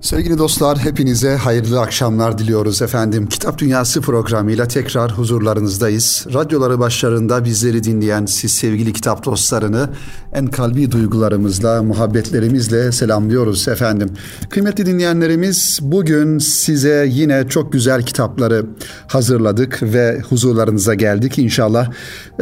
Sevgili dostlar hepinize hayırlı akşamlar diliyoruz efendim. Kitap Dünyası programıyla tekrar huzurlarınızdayız. Radyoları başlarında bizleri dinleyen siz sevgili kitap dostlarını en kalbi duygularımızla, muhabbetlerimizle selamlıyoruz efendim. Kıymetli dinleyenlerimiz bugün size yine çok güzel kitapları hazırladık ve huzurlarınıza geldik. İnşallah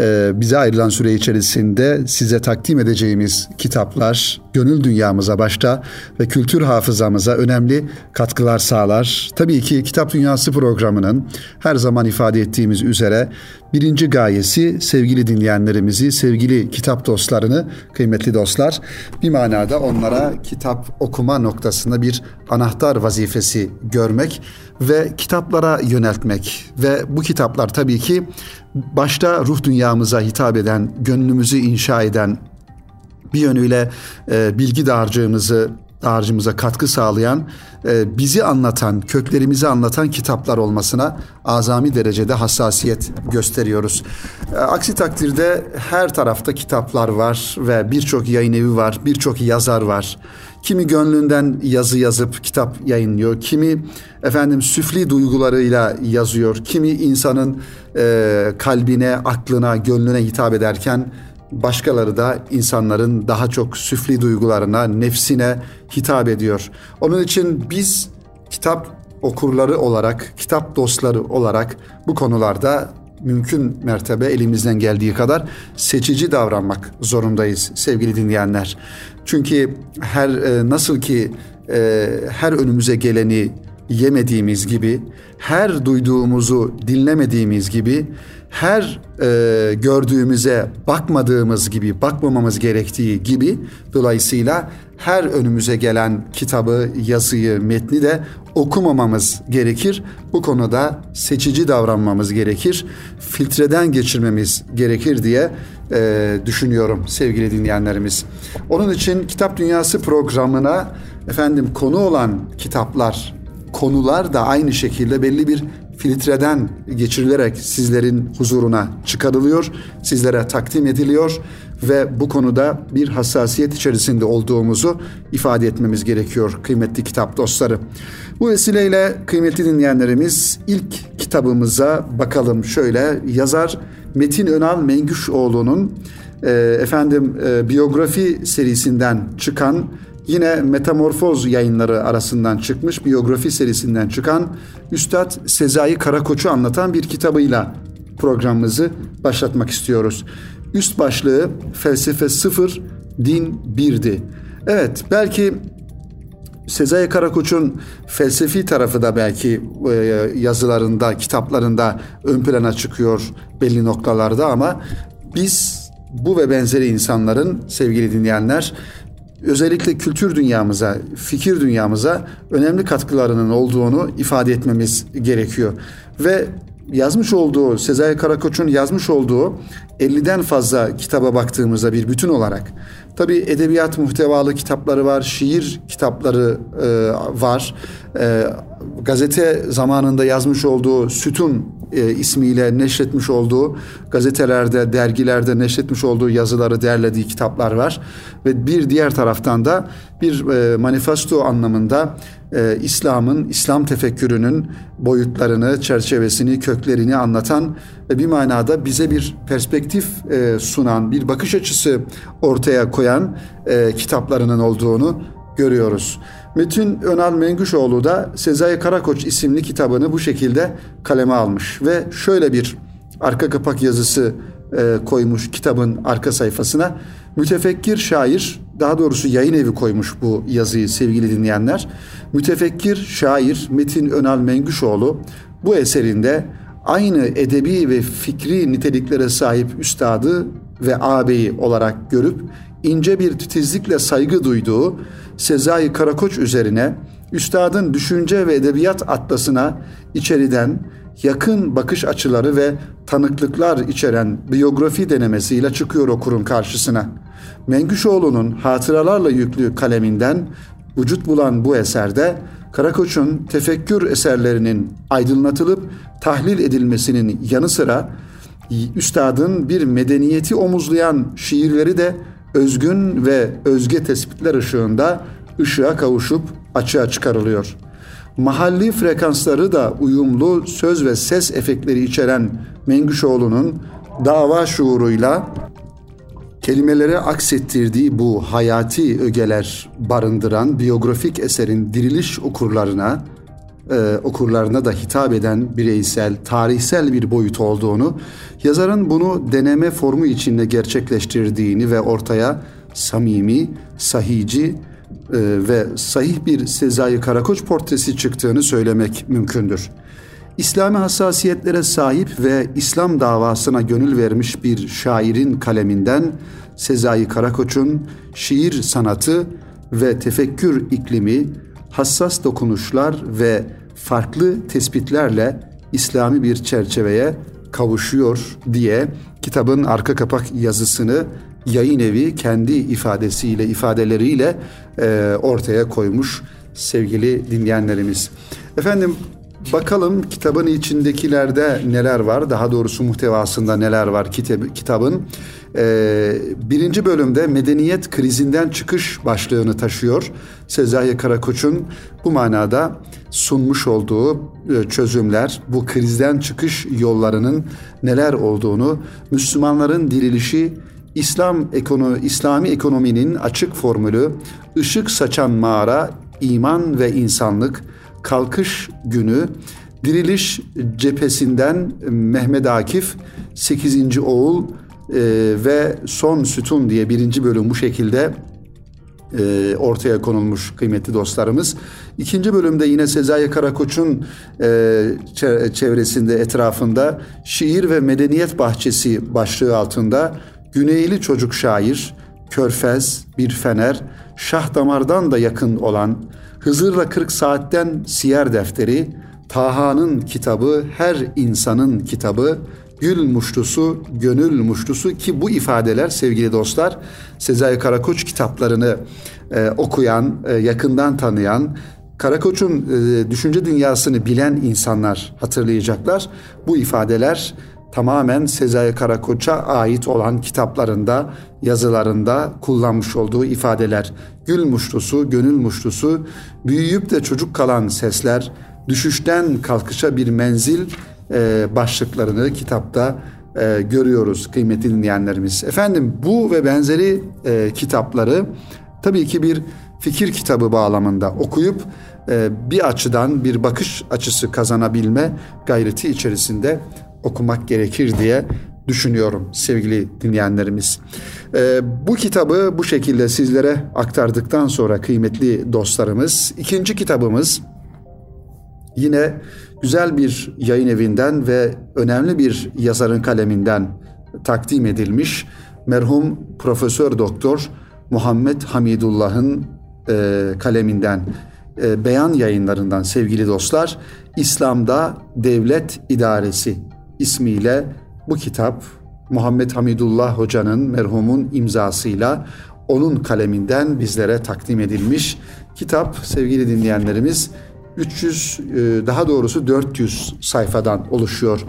e, bize ayrılan süre içerisinde size takdim edeceğimiz kitaplar gönül dünyamıza başta ve kültür hafızamıza önemli katkılar sağlar. Tabii ki Kitap Dünyası programının her zaman ifade ettiğimiz üzere birinci gayesi sevgili dinleyenlerimizi, sevgili kitap dostlarını, kıymetli dostlar bir manada onlara kitap okuma noktasında bir anahtar vazifesi görmek ve kitaplara yöneltmek ve bu kitaplar tabii ki başta ruh dünyamıza hitap eden, gönlümüzü inşa eden, bir yönüyle e, bilgi dağarcığımızı dağarcığımıza katkı sağlayan, e, bizi anlatan, köklerimizi anlatan kitaplar olmasına azami derecede hassasiyet gösteriyoruz. E, aksi takdirde her tarafta kitaplar var ve birçok yayın evi var, birçok yazar var. Kimi gönlünden yazı yazıp kitap yayınlıyor, kimi efendim süfli duygularıyla yazıyor, kimi insanın e, kalbine, aklına, gönlüne hitap ederken başkaları da insanların daha çok süfli duygularına, nefsine hitap ediyor. Onun için biz kitap okurları olarak, kitap dostları olarak bu konularda mümkün mertebe elimizden geldiği kadar seçici davranmak zorundayız sevgili dinleyenler. Çünkü her e, nasıl ki e, her önümüze geleni yemediğimiz gibi, her duyduğumuzu dinlemediğimiz gibi her e, gördüğümüze bakmadığımız gibi, bakmamamız gerektiği gibi dolayısıyla her önümüze gelen kitabı, yazıyı, metni de okumamamız gerekir. Bu konuda seçici davranmamız gerekir. Filtreden geçirmemiz gerekir diye e, düşünüyorum sevgili dinleyenlerimiz. Onun için Kitap Dünyası programına efendim konu olan kitaplar, konular da aynı şekilde belli bir filtreden geçirilerek sizlerin huzuruna çıkarılıyor, sizlere takdim ediliyor ve bu konuda bir hassasiyet içerisinde olduğumuzu ifade etmemiz gerekiyor kıymetli kitap dostları. Bu vesileyle kıymetli dinleyenlerimiz ilk kitabımıza bakalım şöyle yazar Metin Önal Mengüşoğlu'nun e, efendim e, biyografi serisinden çıkan Yine Metamorfoz yayınları arasından çıkmış biyografi serisinden çıkan Üstad Sezai Karakoç'u anlatan bir kitabıyla programımızı başlatmak istiyoruz. Üst başlığı Felsefe Sıfır, Din Birdi. Evet belki Sezai Karakoç'un felsefi tarafı da belki e, yazılarında, kitaplarında ön plana çıkıyor belli noktalarda ama biz bu ve benzeri insanların sevgili dinleyenler özellikle kültür dünyamıza, fikir dünyamıza önemli katkılarının olduğunu ifade etmemiz gerekiyor. Ve yazmış olduğu, Sezai Karakoç'un yazmış olduğu 50'den fazla kitaba baktığımızda bir bütün olarak tabi edebiyat muhtevalı kitapları var, şiir kitapları e, var. E, gazete zamanında yazmış olduğu Sütun e, ismiyle neşretmiş olduğu gazetelerde, dergilerde neşretmiş olduğu yazıları derlediği kitaplar var. Ve bir diğer taraftan da bir e, manifesto anlamında e, İslam'ın, İslam tefekkürünün boyutlarını, çerçevesini, köklerini anlatan ve bir manada bize bir perspektif e, sunan, bir bakış açısı ortaya koyan e, kitaplarının olduğunu görüyoruz. Metin Önal Mengüşoğlu da Sezai Karakoç isimli kitabını bu şekilde kaleme almış ve şöyle bir arka kapak yazısı e, koymuş kitabın arka sayfasına. Mütefekkir şair, daha doğrusu yayın evi koymuş bu yazıyı sevgili dinleyenler. Mütefekkir şair Metin Önal Mengüşoğlu bu eserinde aynı edebi ve fikri niteliklere sahip üstadı ve ağabeyi olarak görüp ince bir titizlikle saygı duyduğu Sezai Karakoç üzerine üstadın düşünce ve edebiyat atlasına içeriden yakın bakış açıları ve tanıklıklar içeren biyografi denemesiyle çıkıyor okurun karşısına. Mengüşoğlu'nun hatıralarla yüklü kaleminden vücut bulan bu eserde Karakoç'un tefekkür eserlerinin aydınlatılıp tahlil edilmesinin yanı sıra üstadın bir medeniyeti omuzlayan şiirleri de özgün ve özge tespitler ışığında ışığa kavuşup açığa çıkarılıyor. Mahalli frekansları da uyumlu söz ve ses efektleri içeren Mengüşoğlu'nun dava şuuruyla kelimelere aksettirdiği bu hayati ögeler barındıran biyografik eserin diriliş okurlarına e, okurlarına da hitap eden bireysel, tarihsel bir boyut olduğunu, yazarın bunu deneme formu içinde gerçekleştirdiğini ve ortaya samimi, sahici e, ve sahih bir Sezai Karakoç portresi çıktığını söylemek mümkündür. İslami hassasiyetlere sahip ve İslam davasına gönül vermiş bir şairin kaleminden Sezai Karakoç'un şiir sanatı ve tefekkür iklimi, hassas dokunuşlar ve farklı tespitlerle İslami bir çerçeveye kavuşuyor diye kitabın arka kapak yazısını yayın evi kendi ifadesiyle, ifadeleriyle e, ortaya koymuş sevgili dinleyenlerimiz. Efendim bakalım kitabın içindekilerde neler var, daha doğrusu muhtevasında neler var kitab kitabın. Ee, birinci bölümde medeniyet krizinden çıkış başlığını taşıyor. Sezai Karakoç'un bu manada sunmuş olduğu e, çözümler, bu krizden çıkış yollarının neler olduğunu, Müslümanların dirilişi, İslam ekonomi, İslami ekonominin açık formülü, ışık saçan mağara, iman ve insanlık, kalkış günü, diriliş cephesinden Mehmet Akif, 8. oğul, e, ve son sütun diye birinci bölüm bu şekilde e, ortaya konulmuş kıymetli dostlarımız. İkinci bölümde yine Sezai Karakoç'un e, çevresinde, etrafında şiir ve medeniyet bahçesi başlığı altında Güneyli çocuk şair, Körfez, Bir Fener, Şah Damar'dan da yakın olan Hızır'la 40 saatten siyer defteri, Taha'nın kitabı, her insanın kitabı, gül muştusu, gönül muştusu ki bu ifadeler sevgili dostlar Sezai Karakoç kitaplarını e, okuyan, e, yakından tanıyan, Karakoç'un e, düşünce dünyasını bilen insanlar hatırlayacaklar. Bu ifadeler tamamen Sezai Karakoç'a ait olan kitaplarında, yazılarında kullanmış olduğu ifadeler. Gül muştusu, gönül muştusu, büyüyüp de çocuk kalan sesler, düşüşten kalkışa bir menzil e, başlıklarını kitapta e, görüyoruz kıymetli dinleyenlerimiz. Efendim bu ve benzeri e, kitapları tabii ki bir fikir kitabı bağlamında okuyup bir açıdan bir bakış açısı kazanabilme gayreti içerisinde okumak gerekir diye düşünüyorum sevgili dinleyenlerimiz. E, bu kitabı bu şekilde sizlere aktardıktan sonra kıymetli dostlarımız ikinci kitabımız yine güzel bir yayın evinden ve önemli bir yazarın kaleminden takdim edilmiş merhum Profesör Doktor Muhammed Hamidullah'ın e, kaleminden e, beyan yayınlarından sevgili dostlar İslam'da Devlet İdaresi ismiyle bu kitap Muhammed Hamidullah Hoca'nın merhumun imzasıyla onun kaleminden bizlere takdim edilmiş kitap sevgili dinleyenlerimiz 300 e, daha doğrusu 400 sayfadan oluşuyor.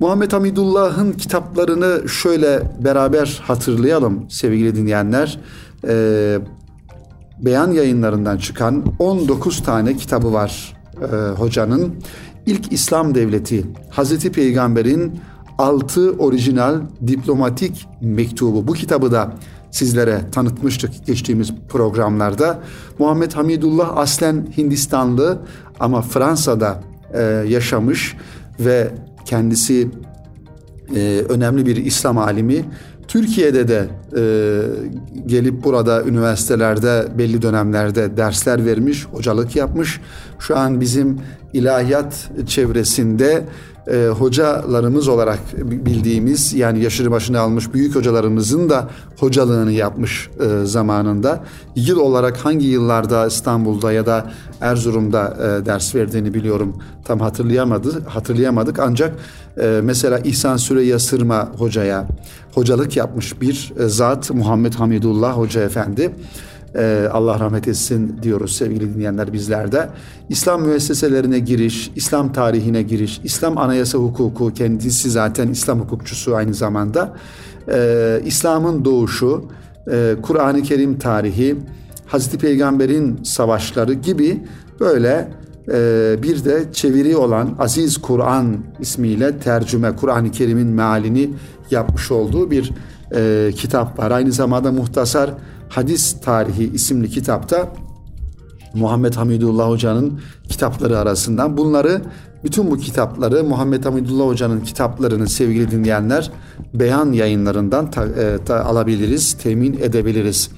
Muhammed Hamidullah'ın kitaplarını şöyle beraber hatırlayalım sevgili dinleyenler. Beyan yayınlarından çıkan 19 tane kitabı var e, hocanın. İlk İslam Devleti, Hazreti Peygamber'in 6 orijinal diplomatik mektubu. Bu kitabı da sizlere tanıtmıştık geçtiğimiz programlarda. Muhammed Hamidullah aslen Hindistanlı ama Fransa'da e, yaşamış ve kendisi e, önemli bir İslam alimi. Türkiye'de de e, gelip burada üniversitelerde belli dönemlerde dersler vermiş, hocalık yapmış. Şu an bizim ilahiyat çevresinde e, hocalarımız olarak bildiğimiz yani yaşını başına almış büyük hocalarımızın da hocalığını yapmış e, zamanında. Yıl olarak hangi yıllarda İstanbul'da ya da Erzurum'da e, ders verdiğini biliyorum. Tam hatırlayamadı, hatırlayamadık ancak e, mesela İhsan Süreyya Sırma hocaya hocalık yapmış bir e, zat Muhammed Hamidullah Hoca Efendi. Ee, Allah rahmet etsin diyoruz sevgili dinleyenler bizlerde. İslam müesseselerine giriş, İslam tarihine giriş, İslam anayasa hukuku kendisi zaten İslam hukukçusu aynı zamanda. Ee, İslam'ın doğuşu, e, Kur'an-ı Kerim tarihi, Hazreti Peygamber'in savaşları gibi böyle e, bir de çeviri olan Aziz Kur'an ismiyle tercüme Kur'an-ı Kerim'in mealini yapmış olduğu bir e, kitap var. Aynı zamanda Muhtasar Hadis Tarihi isimli kitapta Muhammed Hamidullah Hoca'nın kitapları arasından bunları bütün bu kitapları Muhammed Hamidullah Hoca'nın kitaplarını sevgili dinleyenler beyan yayınlarından ta, e, ta, alabiliriz, temin edebiliriz.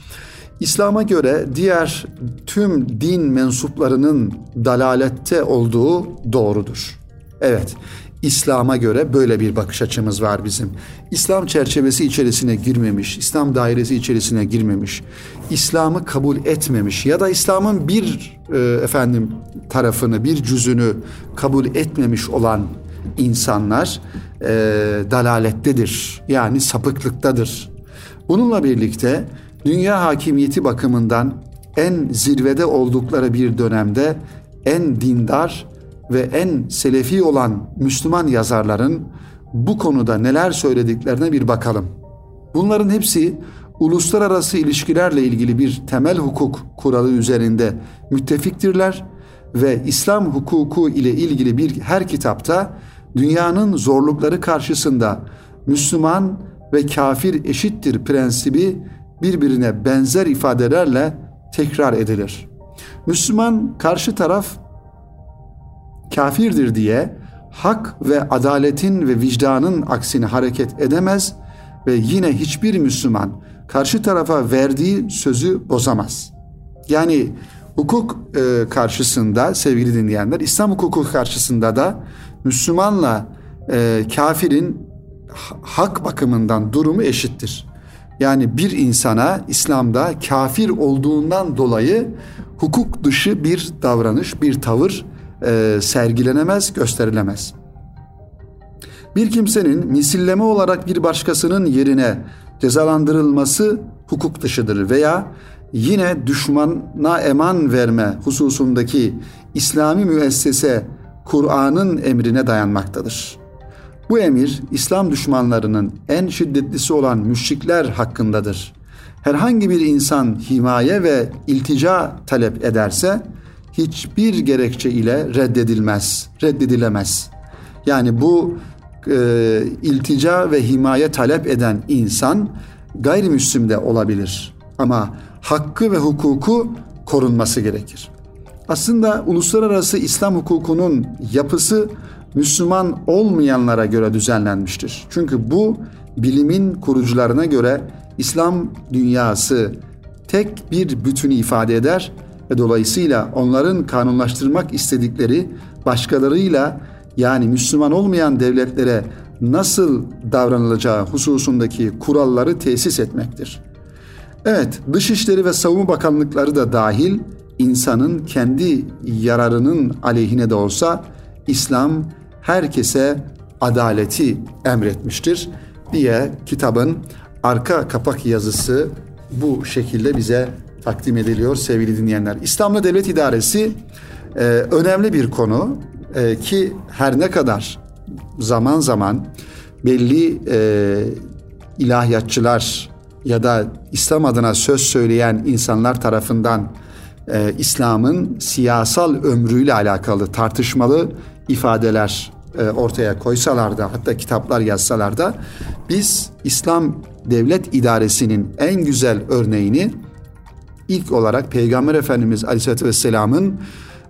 İslam'a göre diğer tüm din mensuplarının dalalette olduğu doğrudur. Evet, İslam'a göre böyle bir bakış açımız var bizim. İslam çerçevesi içerisine girmemiş, İslam dairesi içerisine girmemiş, İslam'ı kabul etmemiş ya da İslam'ın bir e, efendim tarafını, bir cüzünü kabul etmemiş olan insanlar e, dalalettedir. Yani sapıklıktadır. Bununla birlikte dünya hakimiyeti bakımından en zirvede oldukları bir dönemde en dindar ve en selefi olan Müslüman yazarların bu konuda neler söylediklerine bir bakalım. Bunların hepsi uluslararası ilişkilerle ilgili bir temel hukuk kuralı üzerinde müttefiktirler ve İslam hukuku ile ilgili bir her kitapta dünyanın zorlukları karşısında Müslüman ve kafir eşittir prensibi birbirine benzer ifadelerle tekrar edilir. Müslüman karşı taraf kafirdir diye hak ve adaletin ve vicdanın aksine hareket edemez ve yine hiçbir Müslüman karşı tarafa verdiği sözü bozamaz. Yani hukuk e, karşısında sevgili dinleyenler, İslam hukuku karşısında da Müslümanla e, kafirin hak bakımından durumu eşittir. Yani bir insana İslam'da kafir olduğundan dolayı hukuk dışı bir davranış, bir tavır e, sergilenemez, gösterilemez. Bir kimsenin misilleme olarak bir başkasının yerine cezalandırılması hukuk dışıdır veya yine düşmana eman verme hususundaki İslami müessese Kur'an'ın emrine dayanmaktadır. Bu emir İslam düşmanlarının en şiddetlisi olan müşrikler hakkındadır. Herhangi bir insan himaye ve iltica talep ederse hiçbir gerekçe ile reddedilmez, reddedilemez. Yani bu e, iltica ve himaye talep eden insan gayrimüslim de olabilir. Ama hakkı ve hukuku korunması gerekir. Aslında uluslararası İslam hukukunun yapısı Müslüman olmayanlara göre düzenlenmiştir. Çünkü bu bilimin kurucularına göre İslam dünyası tek bir bütünü ifade eder ve dolayısıyla onların kanunlaştırmak istedikleri başkalarıyla yani Müslüman olmayan devletlere nasıl davranılacağı hususundaki kuralları tesis etmektir. Evet, Dışişleri ve Savunma Bakanlıkları da dahil insanın kendi yararının aleyhine de olsa İslam herkese adaleti emretmiştir diye kitabın arka kapak yazısı bu şekilde bize takdim ediliyor sevgili dinleyenler. İslamlı Devlet İdaresi e, önemli bir konu e, ki her ne kadar zaman zaman belli e, ilahiyatçılar ya da İslam adına söz söyleyen insanlar tarafından e, İslam'ın siyasal ömrüyle alakalı tartışmalı ifadeler e, ortaya koysalar da hatta kitaplar yazsalar da biz İslam devlet idaresinin en güzel örneğini ilk olarak Peygamber Efendimiz Aleyhisselatü Vesselam'ın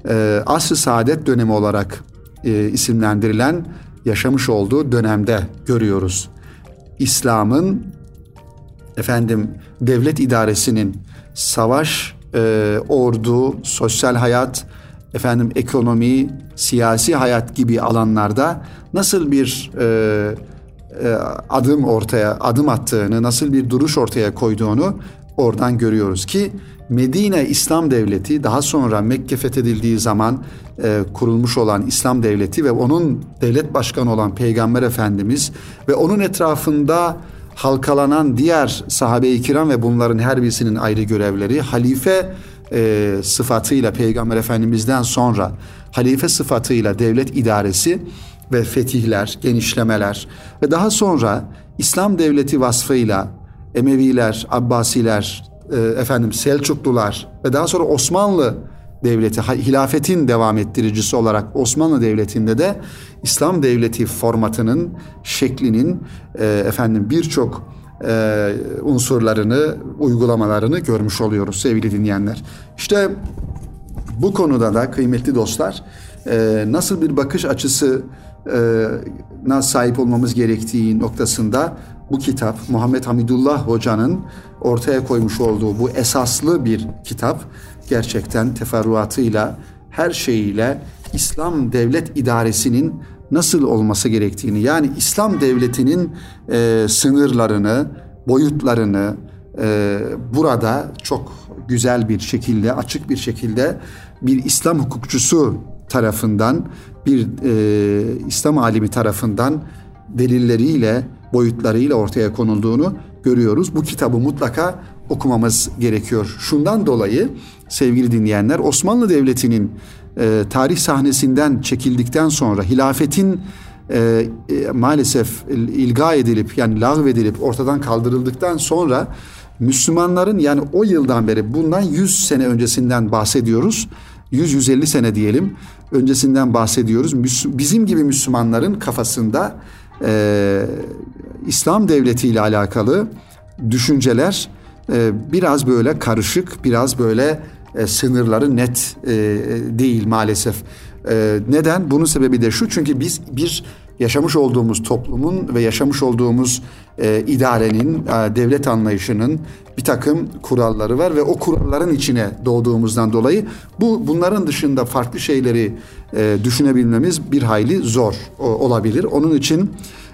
e, asr-ı saadet dönemi olarak e, isimlendirilen yaşamış olduğu dönemde görüyoruz. İslam'ın efendim devlet idaresinin savaş, e, ordu, sosyal hayat, efendim ekonomi, siyasi hayat gibi alanlarda nasıl bir e, e, adım ortaya adım attığını, nasıl bir duruş ortaya koyduğunu oradan görüyoruz ki Medine İslam Devleti daha sonra Mekke fethedildiği zaman e, kurulmuş olan İslam Devleti ve onun devlet başkanı olan Peygamber Efendimiz ve onun etrafında halkalanan diğer sahabe-i kiram ve bunların her birisinin ayrı görevleri halife e, sıfatıyla Peygamber Efendimiz'den sonra halife sıfatıyla devlet idaresi ve fetihler, genişlemeler ve daha sonra İslam devleti vasfıyla Emeviler, Abbasiler, e, efendim Selçuklular ve daha sonra Osmanlı devleti hilafetin devam ettiricisi olarak Osmanlı devletinde de İslam devleti formatının şeklinin e, efendim birçok e, unsurlarını uygulamalarını görmüş oluyoruz sevgili dinleyenler. İşte bu konuda da kıymetli dostlar e, nasıl bir bakış açısı e, sahip olmamız gerektiği noktasında bu kitap Muhammed Hamidullah Hoca'nın ortaya koymuş olduğu bu esaslı bir kitap gerçekten teferruatıyla her şeyiyle İslam devlet idaresinin nasıl olması gerektiğini yani İslam devletinin e, sınırlarını, boyutlarını e, burada çok güzel bir şekilde, açık bir şekilde bir İslam hukukçusu tarafından, bir e, İslam alimi tarafından delilleriyle, boyutlarıyla ortaya konulduğunu görüyoruz. Bu kitabı mutlaka okumamız gerekiyor. Şundan dolayı sevgili dinleyenler Osmanlı Devleti'nin e, tarih sahnesinden çekildikten sonra hilafetin e, e, maalesef ilga edilip yani lağvedilip ortadan kaldırıldıktan sonra Müslümanların yani o yıldan beri bundan 100 sene öncesinden bahsediyoruz. 100-150 sene diyelim öncesinden bahsediyoruz. Bizim gibi Müslümanların kafasında e, İslam devleti ile alakalı düşünceler e, biraz böyle karışık, biraz böyle e, sınırları net e, değil maalesef. E, neden? Bunun sebebi de şu çünkü biz bir yaşamış olduğumuz toplumun ve yaşamış olduğumuz e, idarenin, e, devlet anlayışının bir takım kuralları var ve o kuralların içine doğduğumuzdan dolayı bu bunların dışında farklı şeyleri e, düşünebilmemiz bir hayli zor o, olabilir. Onun için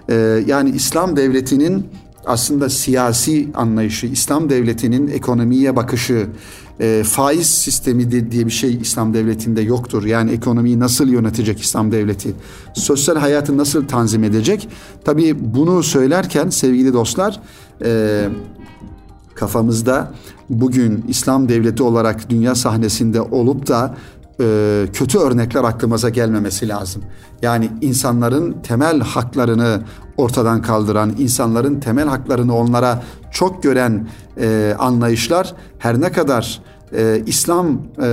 e, yani İslam devletinin aslında siyasi anlayışı, İslam devletinin ekonomiye bakışı, e, faiz sistemi de, diye bir şey İslam devletinde yoktur. Yani ekonomiyi nasıl yönetecek İslam devleti? Sosyal hayatı nasıl tanzim edecek? Tabii bunu söylerken sevgili dostlar e, kafamızda bugün İslam devleti olarak dünya sahnesinde olup da e, kötü örnekler aklımıza gelmemesi lazım. Yani insanların temel haklarını ortadan kaldıran, insanların temel haklarını onlara çok gören e, anlayışlar her ne kadar e, İslam e,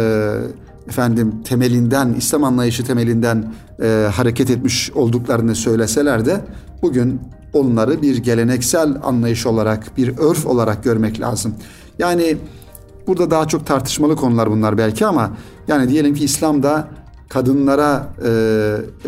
efendim temelinden, İslam anlayışı temelinden e, hareket etmiş olduklarını söyleseler de bugün onları bir geleneksel anlayış olarak, bir örf olarak görmek lazım. Yani burada daha çok tartışmalı konular bunlar belki ama yani diyelim ki İslam'da kadınlara e,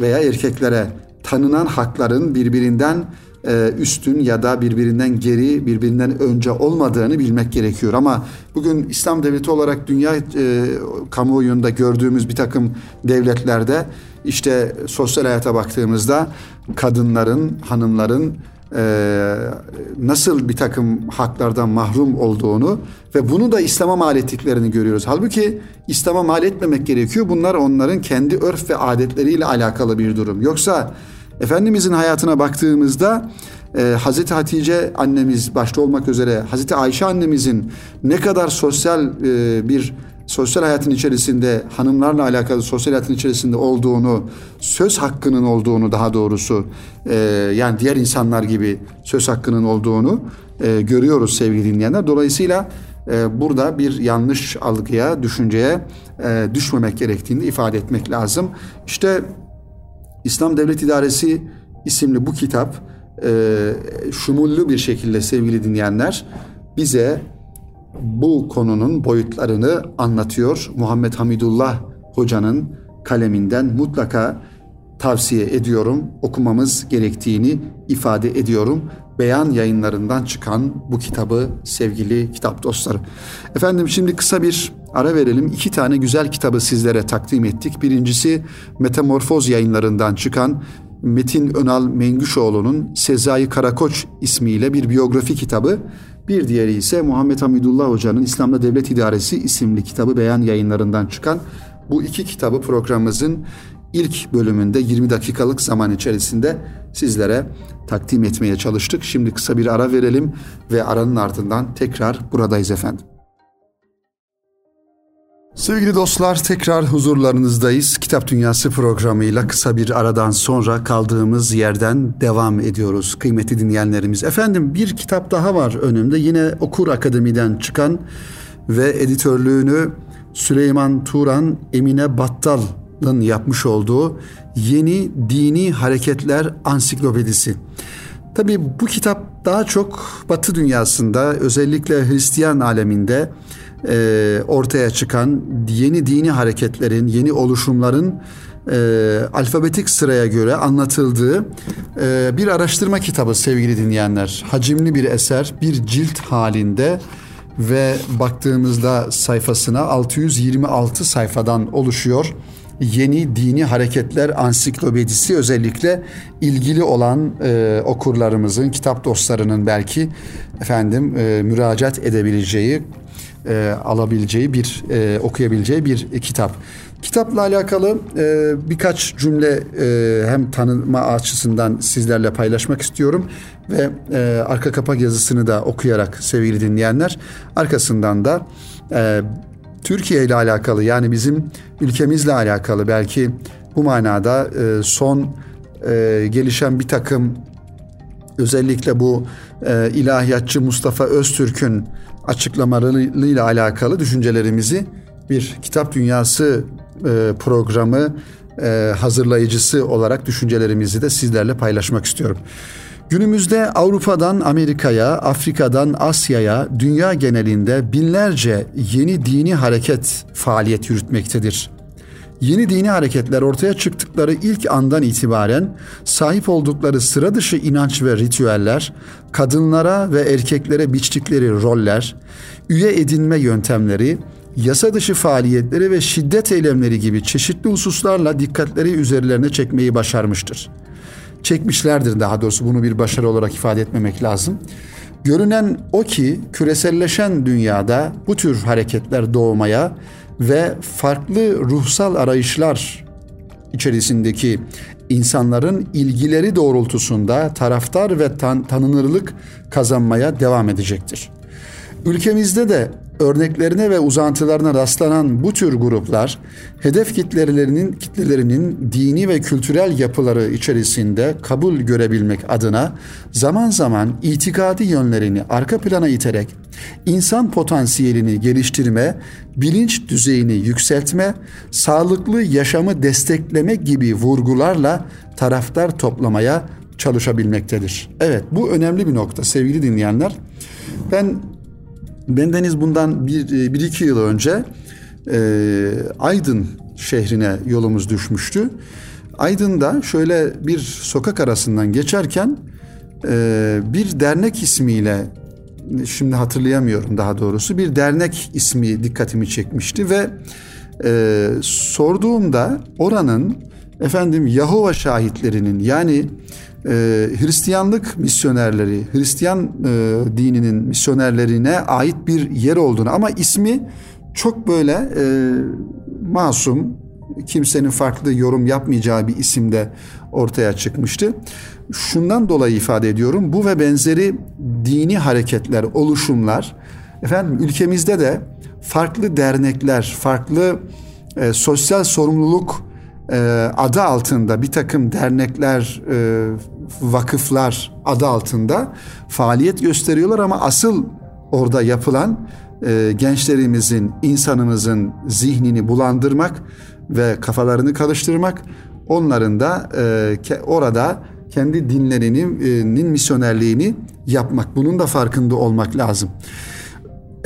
veya erkeklere tanınan hakların birbirinden e, üstün ya da birbirinden geri, birbirinden önce olmadığını bilmek gerekiyor. Ama bugün İslam devleti olarak dünya e, kamuoyunda gördüğümüz bir takım devletlerde işte sosyal hayata baktığımızda kadınların, hanımların e, nasıl bir takım haklardan mahrum olduğunu ve bunu da İslam'a mal ettiklerini görüyoruz. Halbuki İslam'a mal etmemek gerekiyor. Bunlar onların kendi örf ve adetleriyle alakalı bir durum. Yoksa Efendimizin hayatına baktığımızda e, Hazreti Hatice annemiz başta olmak üzere Hazreti Ayşe annemizin ne kadar sosyal e, bir sosyal hayatın içerisinde hanımlarla alakalı sosyal hayatın içerisinde olduğunu, söz hakkının olduğunu daha doğrusu e, yani diğer insanlar gibi söz hakkının olduğunu e, görüyoruz sevgili dinleyenler. Dolayısıyla e, burada bir yanlış algıya, düşünceye e, düşmemek gerektiğini ifade etmek lazım. İşte İslam Devlet İdaresi isimli bu kitap e, şumullü bir şekilde sevgili dinleyenler bize bu konunun boyutlarını anlatıyor. Muhammed Hamidullah hocanın kaleminden mutlaka tavsiye ediyorum. Okumamız gerektiğini ifade ediyorum. Beyan yayınlarından çıkan bu kitabı sevgili kitap dostları. Efendim şimdi kısa bir ara verelim. İki tane güzel kitabı sizlere takdim ettik. Birincisi Metamorfoz yayınlarından çıkan Metin Önal Mengüşoğlu'nun Sezai Karakoç ismiyle bir biyografi kitabı. Bir diğeri ise Muhammed Hamidullah Hoca'nın İslam'da Devlet İdaresi isimli kitabı beyan yayınlarından çıkan bu iki kitabı programımızın ilk bölümünde 20 dakikalık zaman içerisinde sizlere takdim etmeye çalıştık. Şimdi kısa bir ara verelim ve aranın ardından tekrar buradayız efendim. Sevgili dostlar tekrar huzurlarınızdayız. Kitap Dünyası programıyla kısa bir aradan sonra kaldığımız yerden devam ediyoruz kıymetli dinleyenlerimiz. Efendim bir kitap daha var önümde yine Okur Akademi'den çıkan ve editörlüğünü Süleyman Turan, Emine Battal'ın yapmış olduğu Yeni Dini Hareketler Ansiklopedisi. Tabi bu kitap daha çok Batı dünyasında özellikle Hristiyan aleminde e, ortaya çıkan yeni dini hareketlerin, yeni oluşumların e, alfabetik sıraya göre anlatıldığı e, bir araştırma kitabı sevgili dinleyenler. Hacimli bir eser, bir cilt halinde ve baktığımızda sayfasına 626 sayfadan oluşuyor. Yeni Dini Hareketler Ansiklopedisi özellikle ilgili olan e, okurlarımızın, kitap dostlarının belki efendim e, müracaat edebileceği e, alabileceği bir e, okuyabileceği bir kitap. Kitapla alakalı e, birkaç cümle e, hem tanıma açısından sizlerle paylaşmak istiyorum ve e, arka kapak yazısını da okuyarak sevgili dinleyenler arkasından da e, Türkiye ile alakalı yani bizim ülkemizle alakalı belki bu manada e, son e, gelişen bir takım özellikle bu e, ilahiyatçı Mustafa Öztürk'ün açıklamalarıyla alakalı düşüncelerimizi bir kitap dünyası e, programı e, hazırlayıcısı olarak düşüncelerimizi de sizlerle paylaşmak istiyorum. Günümüzde Avrupa'dan Amerika'ya, Afrika'dan Asya'ya, dünya genelinde binlerce yeni dini hareket faaliyet yürütmektedir. Yeni dini hareketler ortaya çıktıkları ilk andan itibaren sahip oldukları sıra dışı inanç ve ritüeller, kadınlara ve erkeklere biçtikleri roller, üye edinme yöntemleri, yasa dışı faaliyetleri ve şiddet eylemleri gibi çeşitli hususlarla dikkatleri üzerlerine çekmeyi başarmıştır. Çekmişlerdir daha doğrusu bunu bir başarı olarak ifade etmemek lazım. Görünen o ki küreselleşen dünyada bu tür hareketler doğmaya ve farklı ruhsal arayışlar içerisindeki insanların ilgileri doğrultusunda taraftar ve tan- tanınırlık kazanmaya devam edecektir. Ülkemizde de örneklerine ve uzantılarına rastlanan bu tür gruplar hedef kitlelerinin kitlelerinin dini ve kültürel yapıları içerisinde kabul görebilmek adına zaman zaman itikadi yönlerini arka plana iterek insan potansiyelini geliştirme, bilinç düzeyini yükseltme, sağlıklı yaşamı destekleme gibi vurgularla taraftar toplamaya çalışabilmektedir. Evet bu önemli bir nokta sevgili dinleyenler. Ben Bendeniz bundan bir, e, bir iki yıl önce e, Aydın şehrine yolumuz düşmüştü. Aydın'da şöyle bir sokak arasından geçerken e, bir dernek ismiyle şimdi hatırlayamıyorum daha doğrusu bir dernek ismi dikkatimi çekmişti ve e, sorduğumda oranın efendim Yahova şahitlerinin yani e, Hristiyanlık misyonerleri, Hristiyan e, dininin misyonerlerine ait bir yer olduğunu ama ismi çok böyle e, masum, kimsenin farklı yorum yapmayacağı bir isimde ortaya çıkmıştı. Şundan dolayı ifade ediyorum. Bu ve benzeri dini hareketler, oluşumlar efendim ülkemizde de farklı dernekler, farklı e, sosyal sorumluluk e, adı altında bir takım dernekler, e, vakıflar adı altında faaliyet gösteriyorlar ama asıl orada yapılan e, gençlerimizin, insanımızın zihnini bulandırmak ve kafalarını karıştırmak, onların da e, orada kendi dinlerinin misyonerliğini yapmak. Bunun da farkında olmak lazım.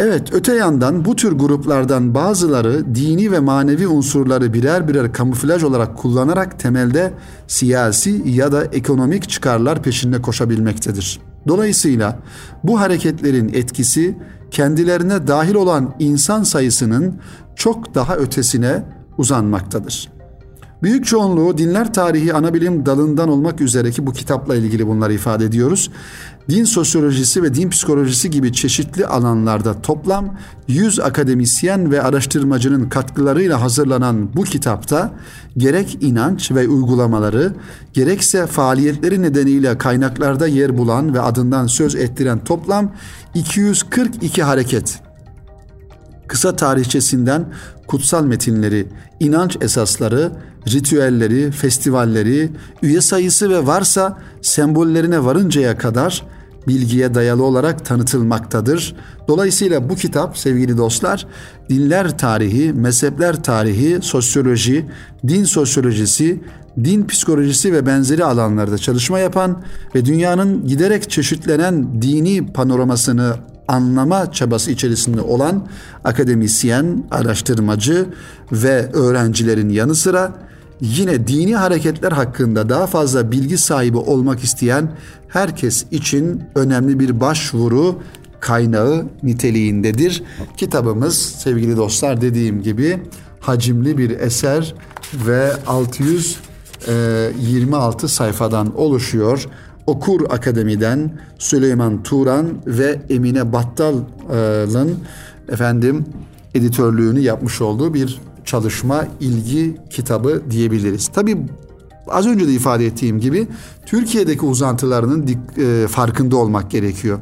Evet, öte yandan bu tür gruplardan bazıları dini ve manevi unsurları birer birer kamuflaj olarak kullanarak temelde siyasi ya da ekonomik çıkarlar peşinde koşabilmektedir. Dolayısıyla bu hareketlerin etkisi kendilerine dahil olan insan sayısının çok daha ötesine uzanmaktadır. Büyük çoğunluğu dinler tarihi anabilim dalından olmak üzere ki bu kitapla ilgili bunları ifade ediyoruz. Din sosyolojisi ve din psikolojisi gibi çeşitli alanlarda toplam 100 akademisyen ve araştırmacının katkılarıyla hazırlanan bu kitapta gerek inanç ve uygulamaları gerekse faaliyetleri nedeniyle kaynaklarda yer bulan ve adından söz ettiren toplam 242 hareket. Kısa tarihçesinden kutsal metinleri, inanç esasları, ritüelleri, festivalleri, üye sayısı ve varsa sembollerine varıncaya kadar bilgiye dayalı olarak tanıtılmaktadır. Dolayısıyla bu kitap sevgili dostlar dinler tarihi, mezhepler tarihi, sosyoloji, din sosyolojisi, din psikolojisi ve benzeri alanlarda çalışma yapan ve dünyanın giderek çeşitlenen dini panoramasını anlama çabası içerisinde olan akademisyen, araştırmacı ve öğrencilerin yanı sıra yine dini hareketler hakkında daha fazla bilgi sahibi olmak isteyen herkes için önemli bir başvuru kaynağı niteliğindedir. Kitabımız sevgili dostlar dediğim gibi hacimli bir eser ve 626 sayfadan oluşuyor. Okur Akademi'den Süleyman Turan ve Emine Battal'ın efendim editörlüğünü yapmış olduğu bir çalışma ilgi kitabı diyebiliriz. Tabi az önce de ifade ettiğim gibi Türkiye'deki uzantılarının e, farkında olmak gerekiyor.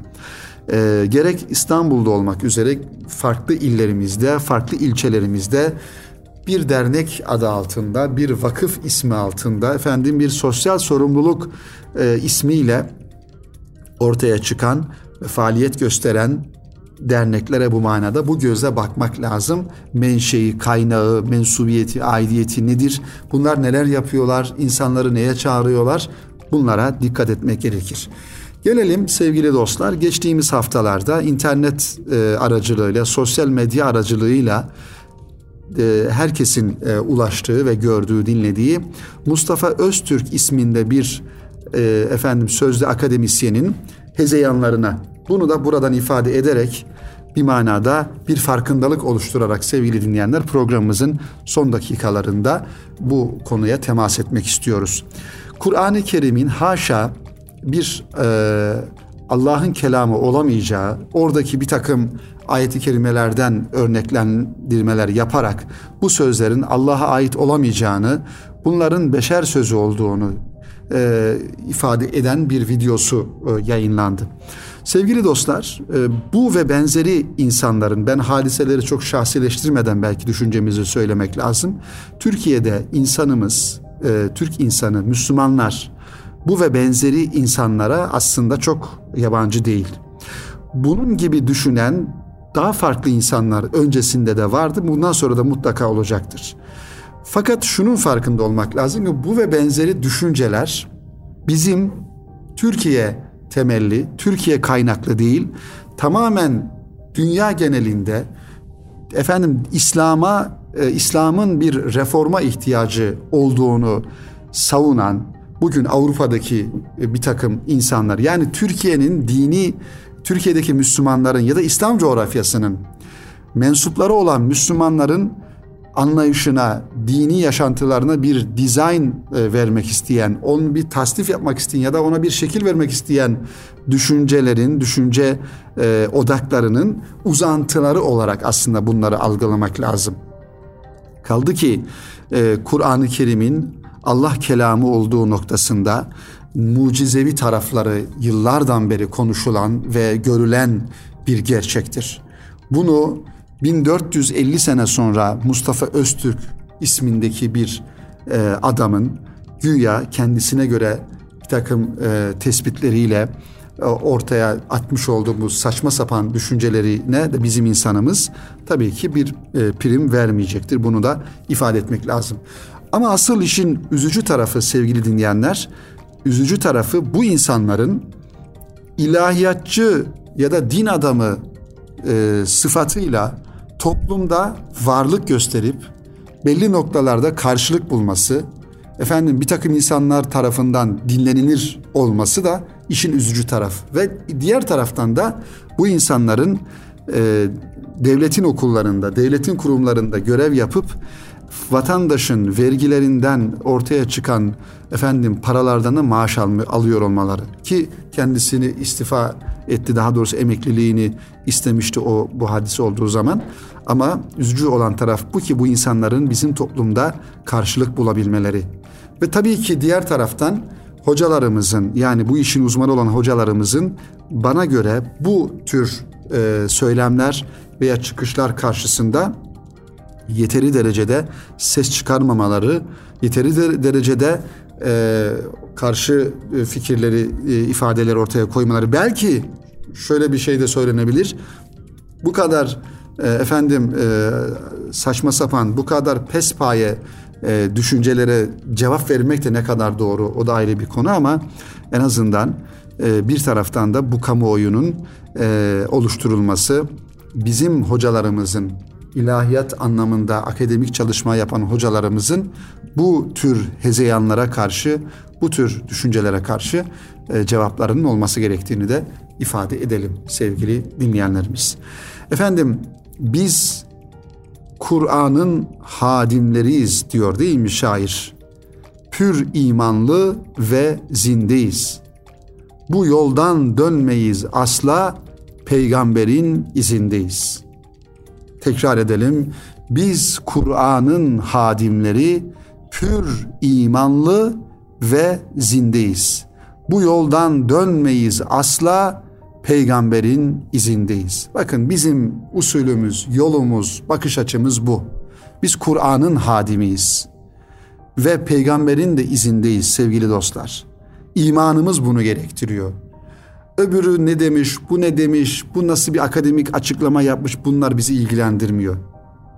E, gerek İstanbul'da olmak üzere farklı illerimizde, farklı ilçelerimizde bir dernek adı altında, bir vakıf ismi altında, efendim bir sosyal sorumluluk e, ismiyle ortaya çıkan ve faaliyet gösteren derneklere bu manada bu gözle bakmak lazım. Menşei, kaynağı, mensubiyeti, aidiyeti nedir? Bunlar neler yapıyorlar? İnsanları neye çağırıyorlar? Bunlara dikkat etmek gerekir. Gelelim sevgili dostlar geçtiğimiz haftalarda internet e, aracılığıyla, sosyal medya aracılığıyla herkesin e, ulaştığı ve gördüğü, dinlediği Mustafa Öztürk isminde bir e, efendim sözlü akademisyenin hezeyanlarına bunu da buradan ifade ederek bir manada bir farkındalık oluşturarak sevgili dinleyenler programımızın son dakikalarında bu konuya temas etmek istiyoruz. Kur'an-ı Kerim'in haşa bir e, Allah'ın kelamı olamayacağı, oradaki bir takım ayeti kerimelerden örneklendirmeler yaparak bu sözlerin Allah'a ait olamayacağını, bunların beşer sözü olduğunu e, ifade eden bir videosu e, yayınlandı. Sevgili dostlar, e, bu ve benzeri insanların ben hadiseleri çok şahsileştirmeden belki düşüncemizi söylemek lazım. Türkiye'de insanımız, e, Türk insanı, Müslümanlar bu ve benzeri insanlara aslında çok yabancı değil. Bunun gibi düşünen daha farklı insanlar öncesinde de vardı. Bundan sonra da mutlaka olacaktır. Fakat şunun farkında olmak lazım ki bu ve benzeri düşünceler bizim Türkiye temelli, Türkiye kaynaklı değil, tamamen dünya genelinde efendim İslam'a e, İslam'ın bir reforma ihtiyacı olduğunu savunan bugün Avrupa'daki e, bir takım insanlar yani Türkiye'nin dini Türkiye'deki Müslümanların ya da İslam coğrafyasının mensupları olan Müslümanların anlayışına, dini yaşantılarına bir dizayn e, vermek isteyen, onun bir tasnif yapmak isteyen ya da ona bir şekil vermek isteyen düşüncelerin, düşünce e, odaklarının uzantıları olarak aslında bunları algılamak lazım. Kaldı ki e, Kur'an-ı Kerim'in Allah kelamı olduğu noktasında mucizevi tarafları yıllardan beri konuşulan ve görülen bir gerçektir. Bunu 1450 sene sonra Mustafa Öztürk ismindeki bir e, adamın güya kendisine göre bir takım e, tespitleriyle e, ortaya atmış olduğu bu saçma sapan düşüncelerine de bizim insanımız tabii ki bir e, prim vermeyecektir. Bunu da ifade etmek lazım. Ama asıl işin üzücü tarafı sevgili dinleyenler, üzücü tarafı bu insanların ilahiyatçı ya da din adamı e, sıfatıyla toplumda varlık gösterip belli noktalarda karşılık bulması, efendim bir takım insanlar tarafından dinlenilir olması da işin üzücü taraf. Ve diğer taraftan da bu insanların e, devletin okullarında, devletin kurumlarında görev yapıp vatandaşın vergilerinden ortaya çıkan efendim paralardan da maaş alıyor olmaları. Ki kendisini istifa etti daha doğrusu emekliliğini istemişti o bu hadise olduğu zaman. Ama üzücü olan taraf bu ki bu insanların bizim toplumda karşılık bulabilmeleri. Ve tabii ki diğer taraftan hocalarımızın yani bu işin uzmanı olan hocalarımızın bana göre bu tür e, söylemler veya çıkışlar karşısında yeteri derecede ses çıkarmamaları, yeteri de, derecede e, karşı e, fikirleri, e, ifadeleri ortaya koymaları. Belki şöyle bir şey de söylenebilir. Bu kadar e, efendim e, saçma sapan, bu kadar pespaye e, düşüncelere cevap vermek de ne kadar doğru o da ayrı bir konu ama en azından e, bir taraftan da bu kamuoyunun e, oluşturulması bizim hocalarımızın ilahiyat anlamında akademik çalışma yapan hocalarımızın bu tür hezeyanlara karşı, bu tür düşüncelere karşı e, cevaplarının olması gerektiğini de ifade edelim sevgili dinleyenlerimiz. Efendim biz Kur'an'ın hadimleriyiz diyor değil mi şair? Pür imanlı ve zindeyiz. Bu yoldan dönmeyiz asla peygamberin izindeyiz. Tekrar edelim. Biz Kur'an'ın hadimleri pür imanlı ve zindeyiz. Bu yoldan dönmeyiz asla peygamberin izindeyiz. Bakın bizim usulümüz, yolumuz, bakış açımız bu. Biz Kur'an'ın hadimiyiz ve peygamberin de izindeyiz sevgili dostlar. İmanımız bunu gerektiriyor. Öbürü ne demiş, bu ne demiş, bu nasıl bir akademik açıklama yapmış bunlar bizi ilgilendirmiyor.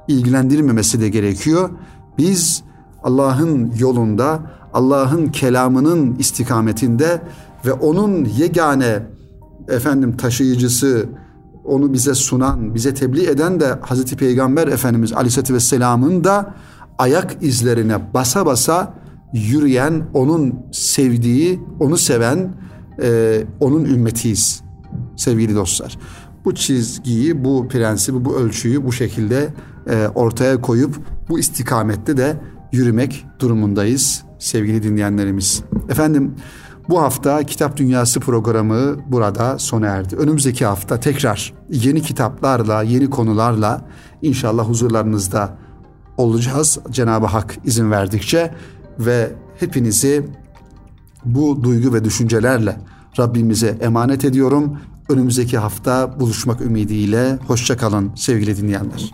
İlgilendirmemesi de gerekiyor. Biz Allah'ın yolunda, Allah'ın kelamının istikametinde ve onun yegane efendim taşıyıcısı, onu bize sunan, bize tebliğ eden de Hazreti Peygamber Efendimiz Aleyhisselatü Vesselam'ın da ayak izlerine basa basa yürüyen, onun sevdiği, onu seven, e, onun ümmetiyiz sevgili dostlar. Bu çizgiyi, bu prensibi, bu ölçüyü bu şekilde e, ortaya koyup bu istikamette de yürümek durumundayız sevgili dinleyenlerimiz. Efendim bu hafta Kitap Dünyası programı burada sona erdi. Önümüzdeki hafta tekrar yeni kitaplarla, yeni konularla inşallah huzurlarınızda olacağız. Cenab-ı Hak izin verdikçe ve hepinizi bu duygu ve düşüncelerle Rabbimize emanet ediyorum. Önümüzdeki hafta buluşmak ümidiyle hoşçakalın sevgili dinleyenler.